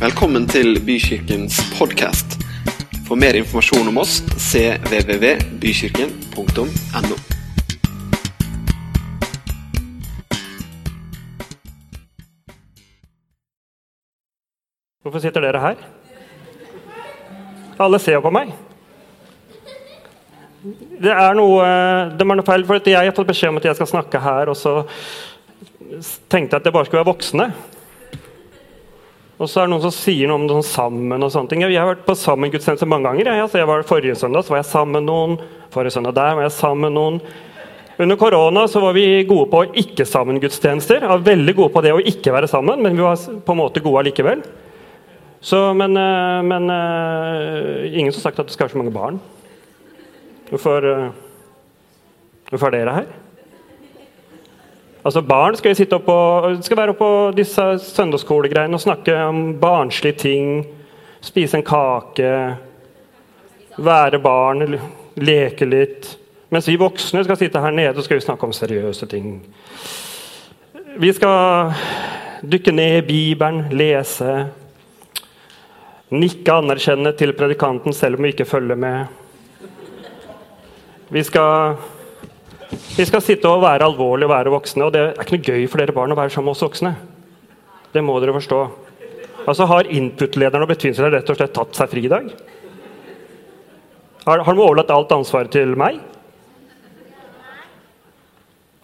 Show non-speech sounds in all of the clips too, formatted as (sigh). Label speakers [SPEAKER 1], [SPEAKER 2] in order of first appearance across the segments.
[SPEAKER 1] Velkommen til Bykirkens podkast. For mer informasjon om oss cvvvbykirken.no.
[SPEAKER 2] Hvorfor sitter dere her? Alle ser jo på meg. Det er noe, det er noe feil, for Jeg har fått beskjed om at jeg skal snakke her, og så tenkte jeg at det bare skulle være voksne. Og så er det noen som sier noe om det sånn sammen. og sånne ting. Jeg har vært på sammengudstjeneste mange ganger. Jeg. Altså, jeg var Forrige søndag så var jeg sammen med noen. Forrige søndag der var jeg sammen med noen. Under korona så var vi gode på ikke-sammen-gudstjenester. Var Veldig gode på det å ikke være sammen, men vi var på en måte gode allikevel. Så, men, eh, men uh, ingen som har sagt at det skal være så mange barn. Hvorfor, uh, hvorfor er dere her? Altså Barn skal, sitte opp og, skal være oppå disse søndagsskolegreiene og snakke om barnslige ting. Spise en kake, være barn, leke litt. Mens vi voksne skal sitte her nede og skal vi snakke om seriøse ting. Vi skal dykke ned i Bibelen, lese. Nikke anerkjennende til predikanten selv om vi ikke følger med. Vi skal vi skal sitte og være alvorlige og være voksne. og Det er ikke noe gøy for dere barn å være sammen med oss voksne. Det må dere forstå. Altså Har input-lederen og betvinselen rett og slett tatt seg fri i dag? Har, har de overlatt alt ansvaret til meg?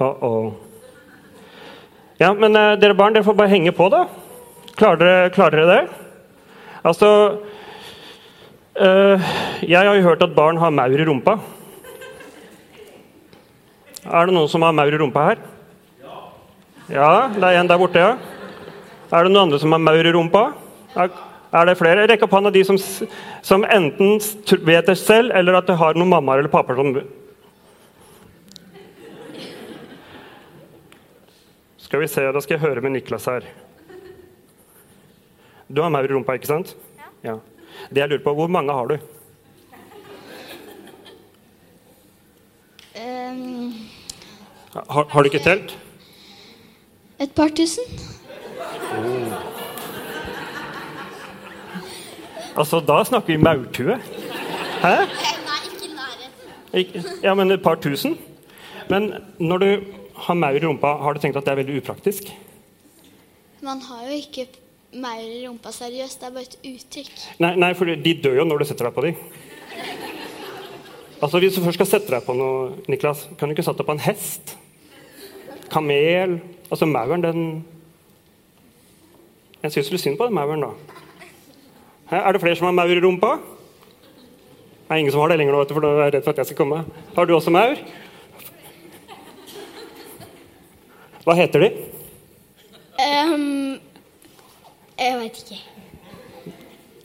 [SPEAKER 2] Uh -oh. Ja, men uh, dere barn, dere får bare henge på, da. Klarer dere, klarer dere det? Altså uh, Jeg har jo hørt at barn har maur i rumpa. Er det noen som har maur i rumpa her? Ja, det er en der borte, ja. Er det noen andre som har maur i rumpa? Er, er det flere? Rekk opp hånda de som, som, enten vet det selv, eller at det har noen mammaer eller pappaer som Skal vi se, Da skal jeg høre med Niklas her. Du har maur i rumpa, ikke sant? Ja. ja. Det jeg lurer på, Hvor mange har du? Um har, har, du ikke telt?
[SPEAKER 3] Et par tusen.
[SPEAKER 2] Oh. Altså, da snakker vi maurtue. Hæ?
[SPEAKER 3] Nei, ikke nærheten.
[SPEAKER 2] Ja, men et par tusen? Men når du har maur i rumpa, har du tenkt at det er veldig upraktisk?
[SPEAKER 3] Man har jo ikke maur i rumpa seriøst. Det er bare et uttrykk.
[SPEAKER 2] Nei, nei, for de dør jo når du setter deg på dem. Altså, Hvis du først skal sette deg på noe, Niklas, kan du ikke sette deg på en hest? Kamel Altså mauren, den Jeg syns litt synd på den mauren, da. Er det flere som har maur i rumpa? Det er ingen som har det lenger nå, for da er jeg redd for at jeg skal komme. Har du også maur? Hva heter de?
[SPEAKER 3] Um, jeg veit ikke.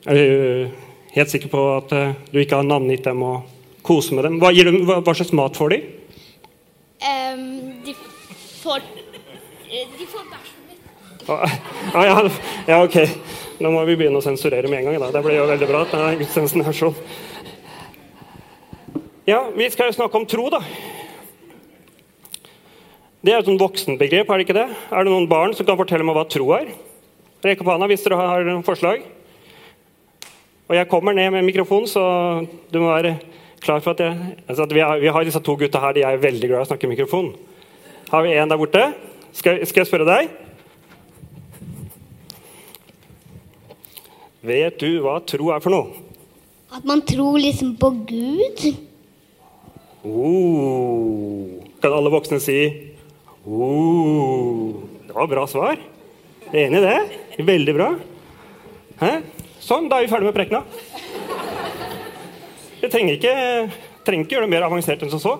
[SPEAKER 2] Er du helt sikker på at eh, du ikke har navngitt dem og koser med dem? Hva, du, hva, hva slags mat får de?
[SPEAKER 3] Får De får bæsjen min.
[SPEAKER 2] Ah, ja, ja, ok. Nå må vi begynne å sensurere med en gang. Da. Det blir jo veldig bra. at gudstjenesten er sånn. Ja, vi skal jo snakke om tro, da. Det er et voksenbegrep, er det ikke det? Er det noen barn som kan fortelle meg hva tro er? Rekk opp hånda hvis dere har noen forslag. Og jeg kommer ned med mikrofon, så du må være klar for at, jeg, altså vi, har, vi, har, disse to gutta her, de er veldig glad i å snakke i mikrofon. Har vi en der borte? Skal, skal jeg spørre deg? Vet du hva tro er for noe?
[SPEAKER 3] At man tror liksom på Gud.
[SPEAKER 2] Oh. Kan alle voksne si oh. Det var bra svar. Enig i det? Veldig bra. Hæ? Sånn, da er vi ferdig med prekena. Vi trenger ikke, trenger ikke gjøre det mer avansert enn som så.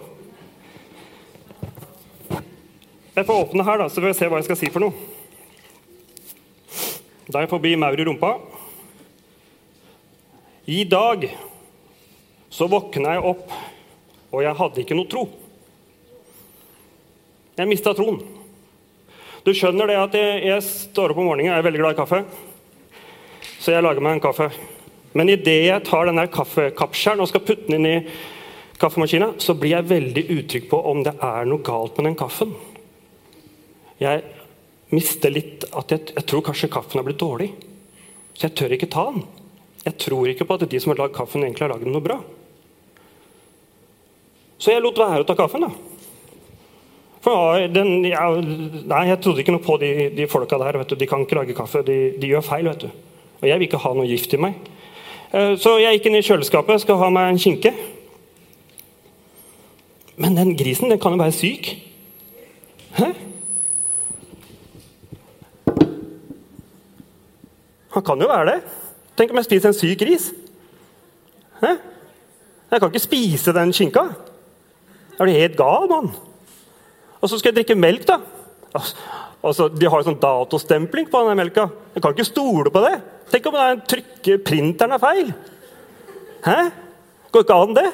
[SPEAKER 2] Jeg får åpne her, da, så får jeg se hva jeg skal si for noe. Er jeg forbi maur i rumpa. I dag så våkna jeg opp, og jeg hadde ikke noe tro. Jeg mista troen. Du skjønner det at jeg, jeg står opp om morgenen, jeg er veldig glad i kaffe, så jeg lager meg en kaffe. Men idet jeg tar den kaffekapselen og skal putte den inn i kaffemaskina, så blir jeg veldig utrygg på om det er noe galt med den kaffen jeg mister litt at jeg, jeg, tror kanskje kaffen er blitt dårlig. Så jeg tør ikke ta den. Jeg tror ikke på at de som har lagd kaffen, egentlig har lagd den noe bra. Så jeg lot være å ta kaffen, da. For den, ja, nei, Jeg trodde ikke noe på de, de folka der. vet du. De kan ikke lage kaffe. De, de, gjør feil. vet du. Og jeg vil ikke ha noe gift i meg. Eh, så jeg gikk inn i kjøleskapet, skal ha meg en skinke. Men den grisen den kan jo være syk. Hæ? Han kan jo være det. Tenk om jeg spiser en syk gris. Hæ? Jeg kan ikke spise den skinka. Jeg blir helt gal, mann? Og så skal jeg drikke melk, da. Altså, de har jo sånn datostempling på den melka. Jeg kan ikke stole på det. Tenk om den trykke printeren er feil. Hæ? Går ikke an, det.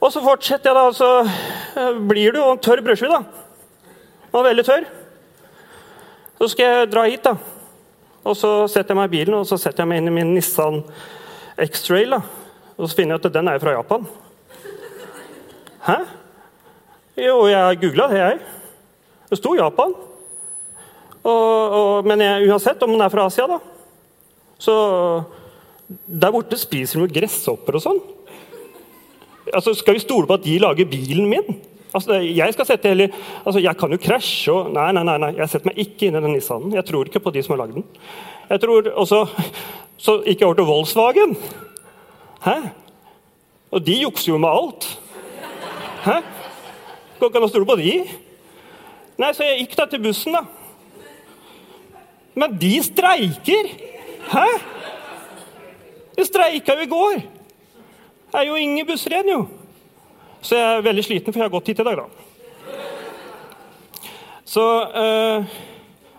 [SPEAKER 2] Og så fortsetter jeg, da. Så blir det jo en tørr brødskive, da. Den veldig tørr. Så skal jeg dra hit, da. Og så setter jeg meg i bilen og så setter jeg meg inn i min Nissan X-Trail. Og så finner jeg at den er fra Japan. Hæ? Jo, jeg googla det, jeg. Det sto Japan. Og, og, men jeg, uansett om den er fra Asia, da Så der borte spiser de gresshopper og sånn. Altså, Skal vi stole på at de lager bilen min? Altså, jeg skal sette heli, altså, jeg kan jo krasje og Nei, nei, nei, nei, jeg setter meg ikke inn i den Nissanen. Jeg tror ikke på de som har lagd den. Jeg tror også, Så ikke over til Volkswagen. Hæ? Og de jukser jo med alt. Hæ? Går ikke an å stole på de? Nei, så jeg gikk da til bussen, da. Men de streiker! Hæ? De streika jo i går. Det er jo ingen busser igjen, jo. Så jeg er veldig sliten, for jeg har gått hit i dag, da. Så øh,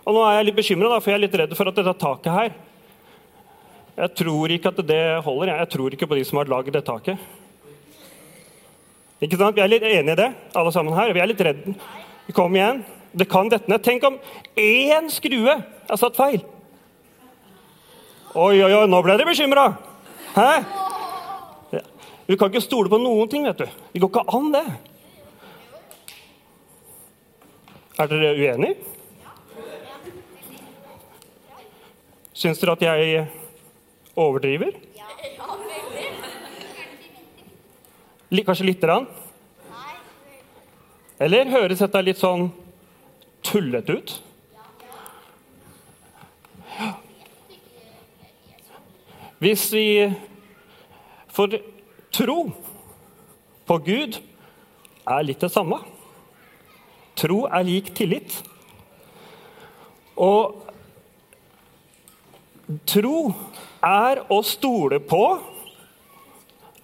[SPEAKER 2] Og nå er jeg litt bekymra, for jeg er litt redd for at dette taket her Jeg tror ikke at det holder. Jeg, tror ikke på de som har lagd det taket. Ikke sant? Vi er litt enige i det, alle sammen her. Vi er litt redde. Kom igjen. Det kan dette ned. Tenk om én skrue er satt feil. Oi, oi, oi, nå ble dere bekymra! Hæ? Vi kan ikke stole på noen ting, vet du. Det går ikke an, det. Er dere uenige? Syns dere at jeg overdriver? Kanskje lite grann? Eller høres dette litt sånn tullete ut? Hvis vi får tro på Gud, er litt det samme. Tro er lik tillit. Og tro er å stole på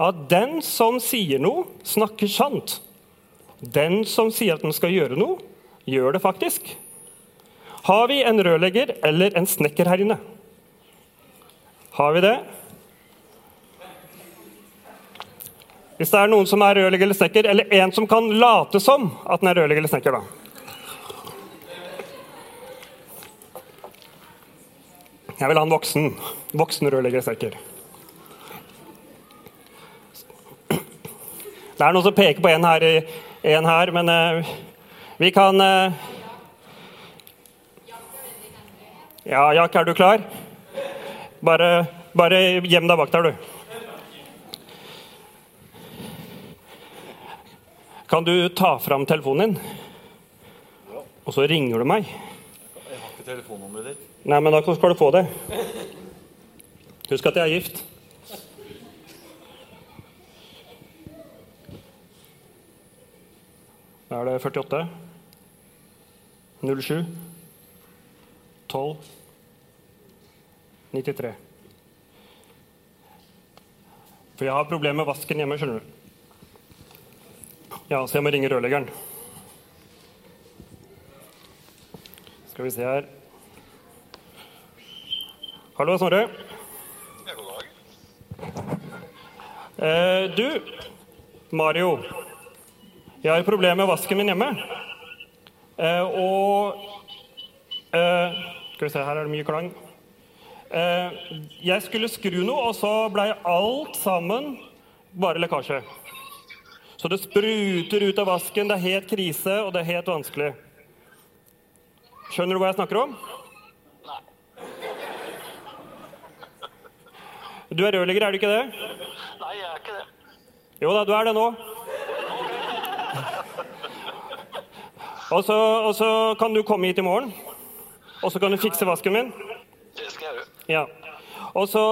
[SPEAKER 2] at den som sier noe, snakker sant. Den som sier at den skal gjøre noe, gjør det faktisk. Har vi en rørlegger eller en snekker her inne? Har vi det? Hvis det er noen som er rørlegger eller snekker, eller en som kan late som at den er rørlegger eller snekker, da. Jeg vil ha en voksen, voksen rørlegger eller snekker. Det er noen som peker på en her, en her men uh, vi kan uh... Ja, Jack, er du klar? Bare, bare gjem deg bak der, du. Kan du ta fram telefonen din? Og så ringer du meg.
[SPEAKER 4] Jeg har ikke telefonnummeret ditt.
[SPEAKER 2] Nei, men da skal du få det. Husk at jeg er gift. Da er det 48 07 12 93. For jeg har problemer med vasken hjemme, skjønner du. Ja, så jeg må ringe rørleggeren. Skal vi se her Hallo, Snorre.
[SPEAKER 4] Ja, god dag.
[SPEAKER 2] Eh, du, Mario. Jeg har problemer med vasken min hjemme. Eh, og eh, Skal vi se, her er det mye klang. Eh, jeg skulle skru noe, og så blei alt sammen bare lekkasje. Så det spruter ut av vasken, det er helt krise, og det er helt vanskelig. Skjønner du hva jeg snakker om? Du er rørlegger, er du ikke det?
[SPEAKER 4] Nei, jeg er ikke det.
[SPEAKER 2] Jo da, du er det nå. Og så, og så kan du komme hit i morgen, og så kan du fikse vasken min.
[SPEAKER 4] Det skal jeg gjøre.
[SPEAKER 2] Ja. Og så,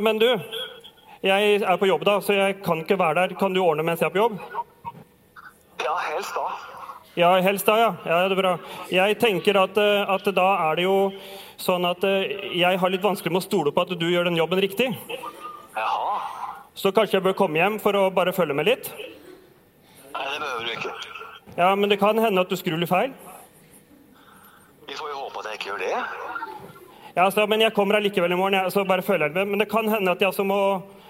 [SPEAKER 2] men du, jeg er på jobb da, så jeg kan ikke være der. Kan du ordne mens jeg er på jobb?
[SPEAKER 4] Ja, helst da.
[SPEAKER 2] Ja, helst da, ja. ja det er bra. Jeg tenker at, eh, at da er det jo sånn at eh, jeg har litt vanskelig med å stole på at du gjør den jobben riktig.
[SPEAKER 4] Jaha.
[SPEAKER 2] Så kanskje jeg bør komme hjem for å bare følge med litt?
[SPEAKER 4] Nei, det behøver du ikke.
[SPEAKER 2] Ja, men det kan hende at du skrur litt feil.
[SPEAKER 4] Vi får jo håpe at jeg ikke gjør det.
[SPEAKER 2] Ja, altså, men jeg kommer allikevel i morgen, jeg, så bare følger jeg med. Men det kan hende at jeg altså må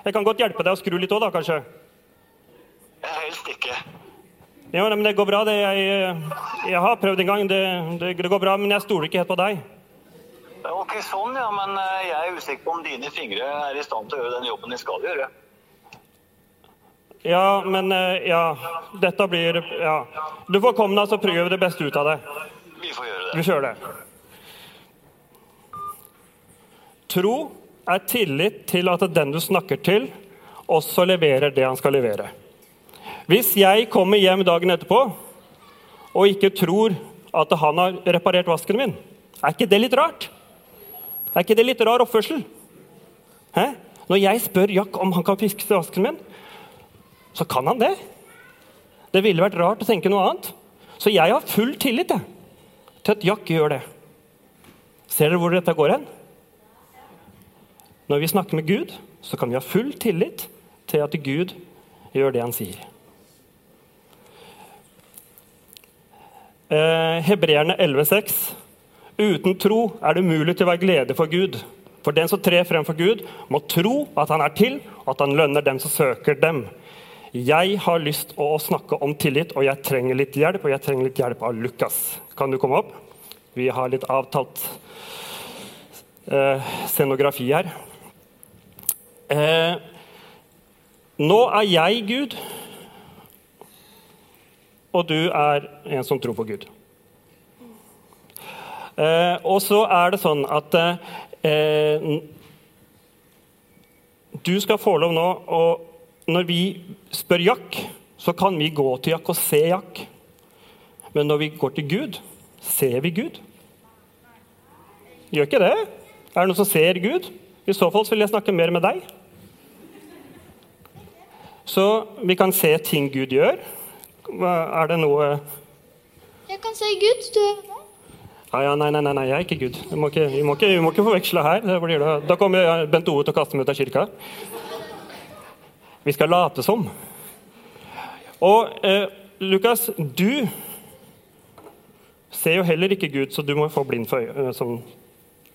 [SPEAKER 2] Jeg kan godt hjelpe deg å skru litt òg, da, kanskje?
[SPEAKER 4] Jeg helst ikke.
[SPEAKER 2] Ja, men det går bra. Det, jeg, jeg har prøvd en gang. Det, det, det går bra, men jeg stoler ikke helt på deg.
[SPEAKER 4] Ok, sånn ja, men eh, jeg er usikker på om dine fingre er i stand til å gjøre den jobben de skal gjøre.
[SPEAKER 2] Ja, men eh, Ja. Dette blir Ja. Du får komme, deg, så prøver vi det beste ut av det.
[SPEAKER 4] Vi får gjøre det.
[SPEAKER 2] Vi kjører det. Tro er tillit til at den du snakker til, også leverer det han skal levere. Hvis jeg kommer hjem dagen etterpå og ikke tror at han har reparert vasken min, er ikke det litt rart? Er ikke det litt rar oppførsel? Hæ? Når jeg spør Jack om han kan fikse vasken min, så kan han det. Det ville vært rart å tenke noe annet. Så jeg har full tillit til at Jack gjør det. Ser dere hvor dette går hen? Når vi snakker med Gud, så kan vi ha full tillit til at Gud gjør det han sier. Eh, Hebreerne 11,6. Uten tro er det umulig til å være glede for Gud. For den som trer frem for Gud, må tro at han er til, og at han lønner dem som søker dem. Jeg har lyst å snakke om tillit, og jeg trenger litt hjelp. Og jeg trenger litt hjelp av Lukas. Kan du komme opp? Vi har litt avtalt eh, scenografi her. Eh, nå er jeg Gud, og du er en som tror på Gud. Eh, og så er det sånn at eh, Du skal få lov nå og Når vi spør Jack, så kan vi gå til Jack og se Jack. Men når vi går til Gud, ser vi Gud? Gjør ikke det? Er det noen som ser Gud? I så fall så vil jeg snakke mer med deg. Så vi kan se ting Gud gjør. Er det noe
[SPEAKER 3] Jeg kan se Gud. Du er det.
[SPEAKER 2] Ja, ja, nei, nei, nei, jeg er ikke Gud. Vi må ikke, vi må ikke, vi må ikke forveksle her. Det. Da kommer Bent Ove til å kaste meg ut av kirka. Vi skal late som. Og eh, Lukas, du ser jo heller ikke Gud, så du må få blind for, øy, Sånn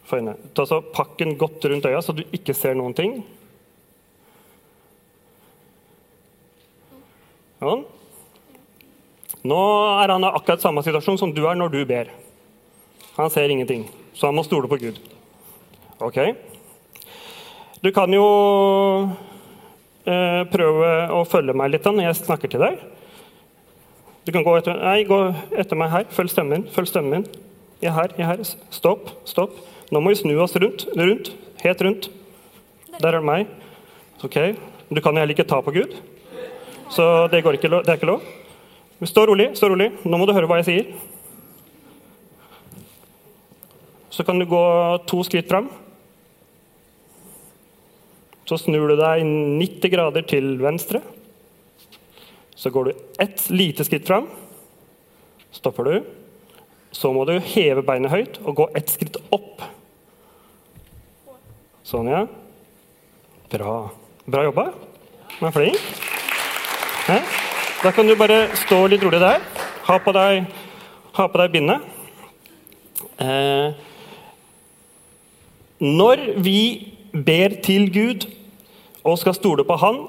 [SPEAKER 2] for øynene. Ta så pakken godt rundt øya, så du ikke ser noen ting. Sånn. Nå er han i akkurat samme situasjon som du er når du ber. Han ser ingenting, så han må stole på Gud. Ok? Du kan jo eh, prøve å følge meg litt når jeg snakker til deg. Du kan gå etter, nei, gå etter meg her. Følg stemmen min. Følg stemmen min. Jeg er her, jeg er her. Stopp, stopp. Nå må vi snu oss rundt. rundt, Helt rundt. Der er det meg. Ok. Du kan heller ikke ta på Gud, så det, ikke, det er ikke lov. Stå rolig, stå rolig. Nå må du høre hva jeg sier. Så kan du gå to skritt fram. Så snur du deg 90 grader til venstre. Så går du ett lite skritt fram. Stopper du. Så må du heve beinet høyt og gå ett skritt opp. Sånn, ja. Bra. Bra jobba. Du er flink. Ja. Da kan du bare stå litt rolig der. Ha på deg, ha deg bindet. Eh, når vi ber til Gud og skal stole på Han,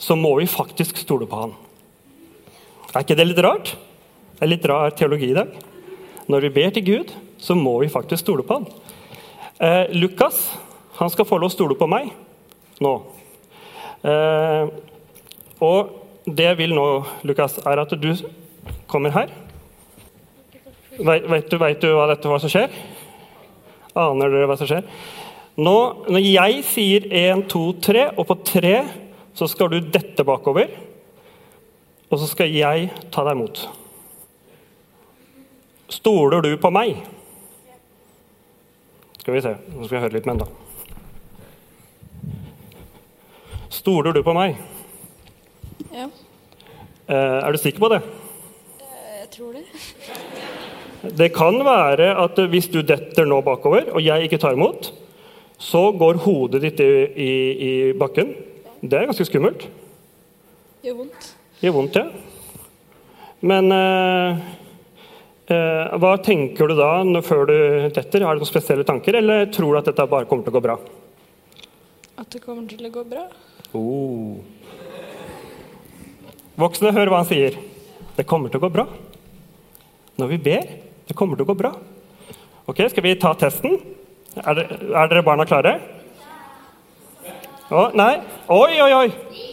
[SPEAKER 2] så må vi faktisk stole på Han. Er ikke det litt rart? Det er litt rar teologi i dag. Når vi ber til Gud, så må vi faktisk stole på Han. Eh, Lukas han skal få lov å stole på meg nå. Eh, og det jeg vil nå, Lukas, er at du kommer her. Vet, du, vet du hva dette hva som skjer? Aner dere hva som skjer? Nå, når jeg sier 1, 2, 3, og på 3 så skal du dette bakover. Og så skal jeg ta deg imot. Stoler du på meg? Skal vi se, nå skal vi høre litt med enda. Stoler du på meg?
[SPEAKER 5] Ja,
[SPEAKER 2] Eh, er du sikker på det?
[SPEAKER 5] jeg tror det. (laughs)
[SPEAKER 2] Det kan være at hvis du detter nå bakover, og jeg ikke tar imot, så går hodet ditt i, i, i bakken. Det er ganske skummelt.
[SPEAKER 5] Gjør vondt.
[SPEAKER 2] Gjør vondt, ja. Men eh, eh, hva tenker du da når, før du detter? Har du noen spesielle tanker, eller tror du at dette bare kommer til å gå bra?
[SPEAKER 5] At det kommer til å gå bra.
[SPEAKER 2] Oh. Voksne, hør hva han sier. Det kommer til å gå bra. Når vi ber, det kommer til å gå bra. Ok, Skal vi ta testen? Er, er dere barna klare? Å, nei? Oi, oi, oi!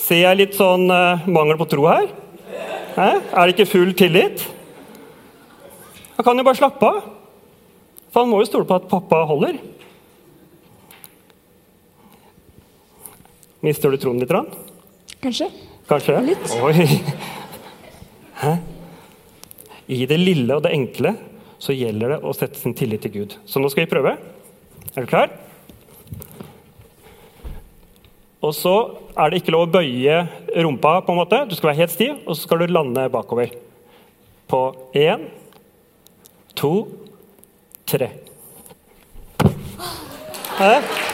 [SPEAKER 2] Ser jeg litt sånn uh, mangel på tro her? Hæ? Er det ikke full tillit? Han kan jo bare slappe av. For han må jo stole på at pappa holder. Mister du troen litt? Rann?
[SPEAKER 5] Kanskje.
[SPEAKER 2] Kanskje?
[SPEAKER 5] Litt.
[SPEAKER 2] Oi. Hæ? I det lille og det enkle så gjelder det å sette sin tillit til Gud. Så nå skal vi prøve. Er du klar? Og så er det ikke lov å bøye rumpa. på en måte. Du skal være helt stiv, og så skal du lande bakover. På én, to, tre. Hæ?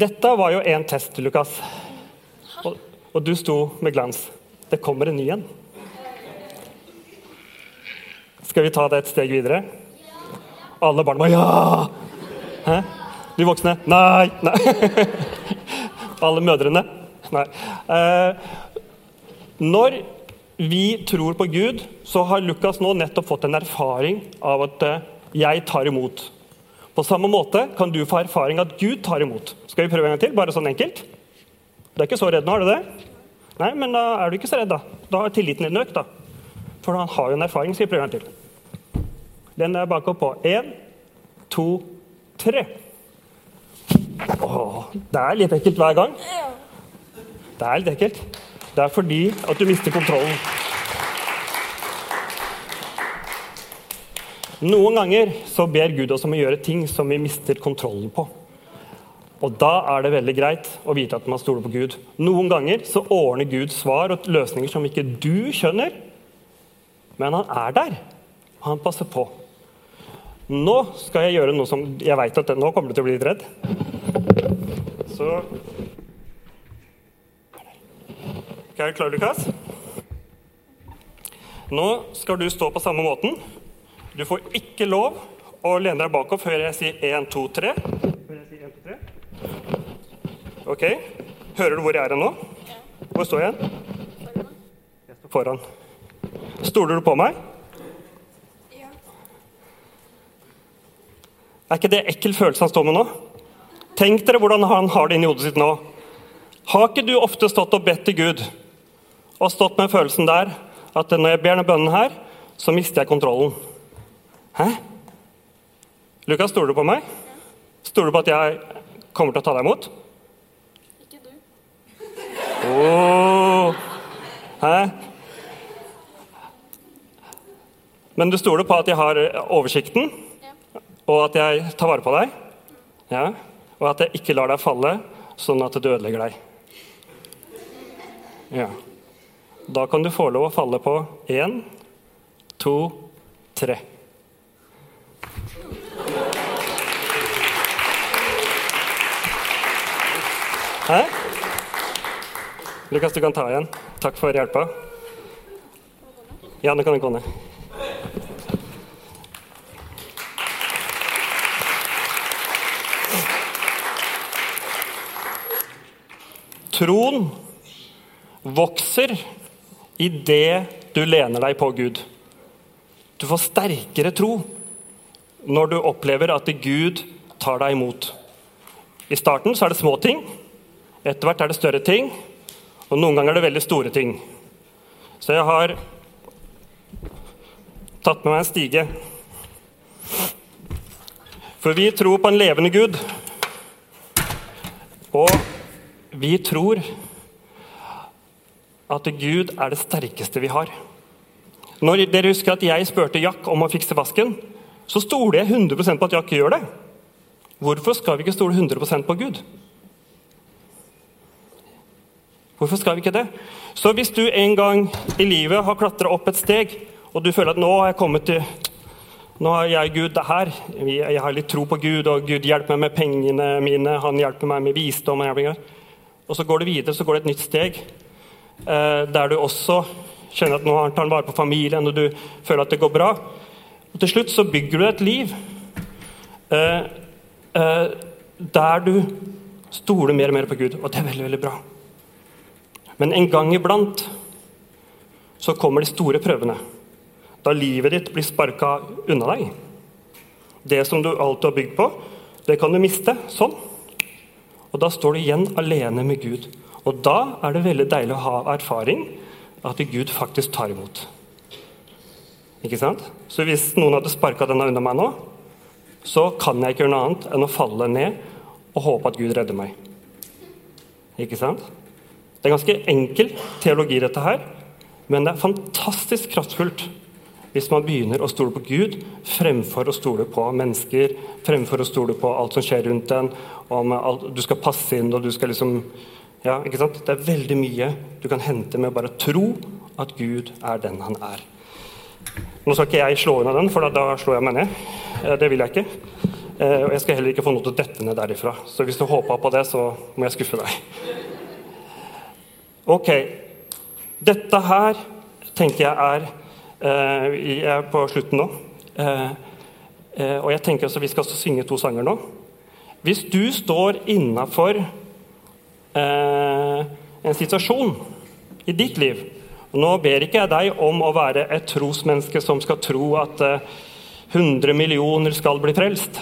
[SPEAKER 2] Dette var jo én test, Lukas. Og, og du sto med glans. Det kommer en ny en. Skal vi ta det et steg videre? Alle barna bare ja! Hæ? De voksne nei! nei. (laughs) Alle mødrene nei. Eh, når vi tror på Gud, så har Lukas nå nettopp fått en erfaring av at eh, jeg tar imot. På samme måte kan du få erfaring at Gud tar imot. Skal vi prøve en gang til? Bare sånn enkelt? Du er ikke så redd nå, er du det? Nei, men da er du ikke så redd, da. Da har tilliten din økt, da. For han har jo en erfaring. Skal vi prøve en gang til? Den er bakover på én, to, tre. Åh, det er litt ekkelt hver gang. Det er litt ekkelt. Det er fordi at du mister kontrollen. Noen ganger så ber Gud oss om å gjøre ting som vi mister kontrollen på. Og Da er det veldig greit å vite at man stoler på Gud. Noen ganger så ordner Gud svar og løsninger som ikke du skjønner, men han er der. Han passer på. Nå skal jeg gjøre noe som jeg vet at Nå kommer du til å bli litt redd. Så Er du Lukas? Nå skal du stå på samme måten. Du får ikke lov å lene deg bakover før jeg sier 1, 2, 3. Før jeg sier 1, 2, 3. Ok. Hører du hvor jeg er nå? Hvor står jeg hen? Jeg står foran. Stoler du på meg? Er ikke det ekkel følelse han står med nå? Tenk dere hvordan han har det inni hodet sitt nå. Har ikke du ofte stått og bedt til Gud og stått med følelsen der at når jeg ber denne bønnen her, så mister jeg kontrollen? Hæ? Lukas, stoler du på meg? Stoler du på at jeg kommer til å ta deg imot?
[SPEAKER 5] Ikke du.
[SPEAKER 2] Oh. Hæ? Men du stoler på at jeg har oversikten, og at jeg tar vare på deg? Ja? Og at jeg ikke lar deg falle sånn at du ødelegger deg? Ja. Da kan du få lov å falle på én, to, tre. Hæ? Lukas, du kan ta igjen. Takk for hjelpa. Ja, nå kan du gå ned. Troen vokser i det du lener deg på Gud. Du får sterkere tro når du opplever at Gud tar deg imot. I starten så er det små ting, etter hvert er det større ting, og noen ganger er det veldig store ting. Så jeg har tatt med meg en stige. For vi tror på en levende Gud. Og vi tror at Gud er det sterkeste vi har. Når dere husker at jeg spurte Jack om å fikse vasken, så stoler jeg 100 på at Jack gjør det. Hvorfor skal vi ikke stole 100 på Gud? Hvorfor skal vi ikke det? Så hvis du en gang i livet har klatra opp et steg, og du føler at nå har jeg kommet til nå har jeg Gud det her. Jeg har litt tro på Gud, og Gud hjelper meg med pengene mine. Han hjelper meg med visdom. Og så går du videre, så går det et nytt steg eh, der du også kjenner at nå tar han vare på familien, og du føler at det går bra. Og til slutt så bygger du et liv eh, eh, der du stoler mer og mer på Gud, og det er veldig, veldig bra. Men en gang iblant så kommer de store prøvene. Da livet ditt blir sparka unna deg. Det som du alltid har bygd på, det kan du miste sånn. Og da står du igjen alene med Gud. Og da er det veldig deilig å ha erfaring at Gud faktisk tar imot. Ikke sant? Så hvis noen hadde sparka denne unna meg nå, så kan jeg ikke gjøre noe annet enn å falle ned og håpe at Gud redder meg. Ikke sant? Det er ganske enkel teologi, dette her, men det er fantastisk kraftfullt hvis man begynner å stole på Gud fremfor å stole på mennesker, fremfor å stole på alt som skjer rundt en, om alt, du skal passe inn og du skal liksom ja, ikke sant? Det er veldig mye du kan hente med å bare tro at Gud er den han er. Nå skal ikke jeg slå unna den, for da, da slår jeg meg ned. Eh, det vil jeg ikke. Eh, og jeg skal heller ikke få noe til å dette ned derifra. Så hvis du håpa på det, så må jeg skuffe deg. Ok. Dette her tenker jeg er uh, Vi er på slutten nå. Uh, uh, og jeg tenker også Vi skal også synge to sanger nå. Hvis du står innafor en situasjon i ditt liv og Nå ber ikke jeg deg om å være et trosmenneske som skal tro at 100 millioner skal bli frelst.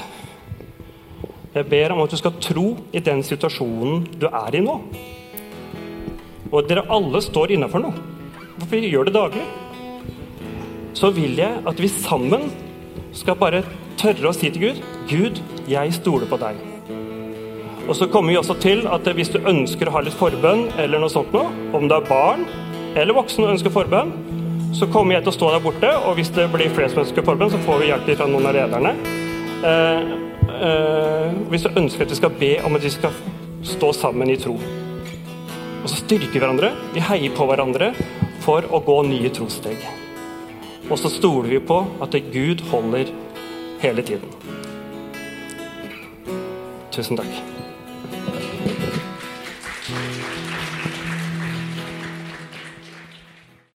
[SPEAKER 2] Jeg ber om at du skal tro i den situasjonen du er i nå og dere alle står innafor noe, for vi gjør det daglig, så vil jeg at vi sammen skal bare tørre å si til Gud Gud, jeg stoler på deg. Og så kommer vi også til at hvis du ønsker å ha litt forbønn, eller noe sånt noe, om det er barn eller voksne og ønsker forbønn, så kommer jeg til å stå der borte, og hvis det blir flere som ønsker forbønn, så får vi hjelp fra noen av lederne. Eh, eh, hvis du ønsker at vi skal be om at vi skal stå sammen i tro. Og så styrker vi hverandre. Vi heier på hverandre for å gå nye trossteg. Og så stoler vi på at Gud holder hele tiden. Tusen takk.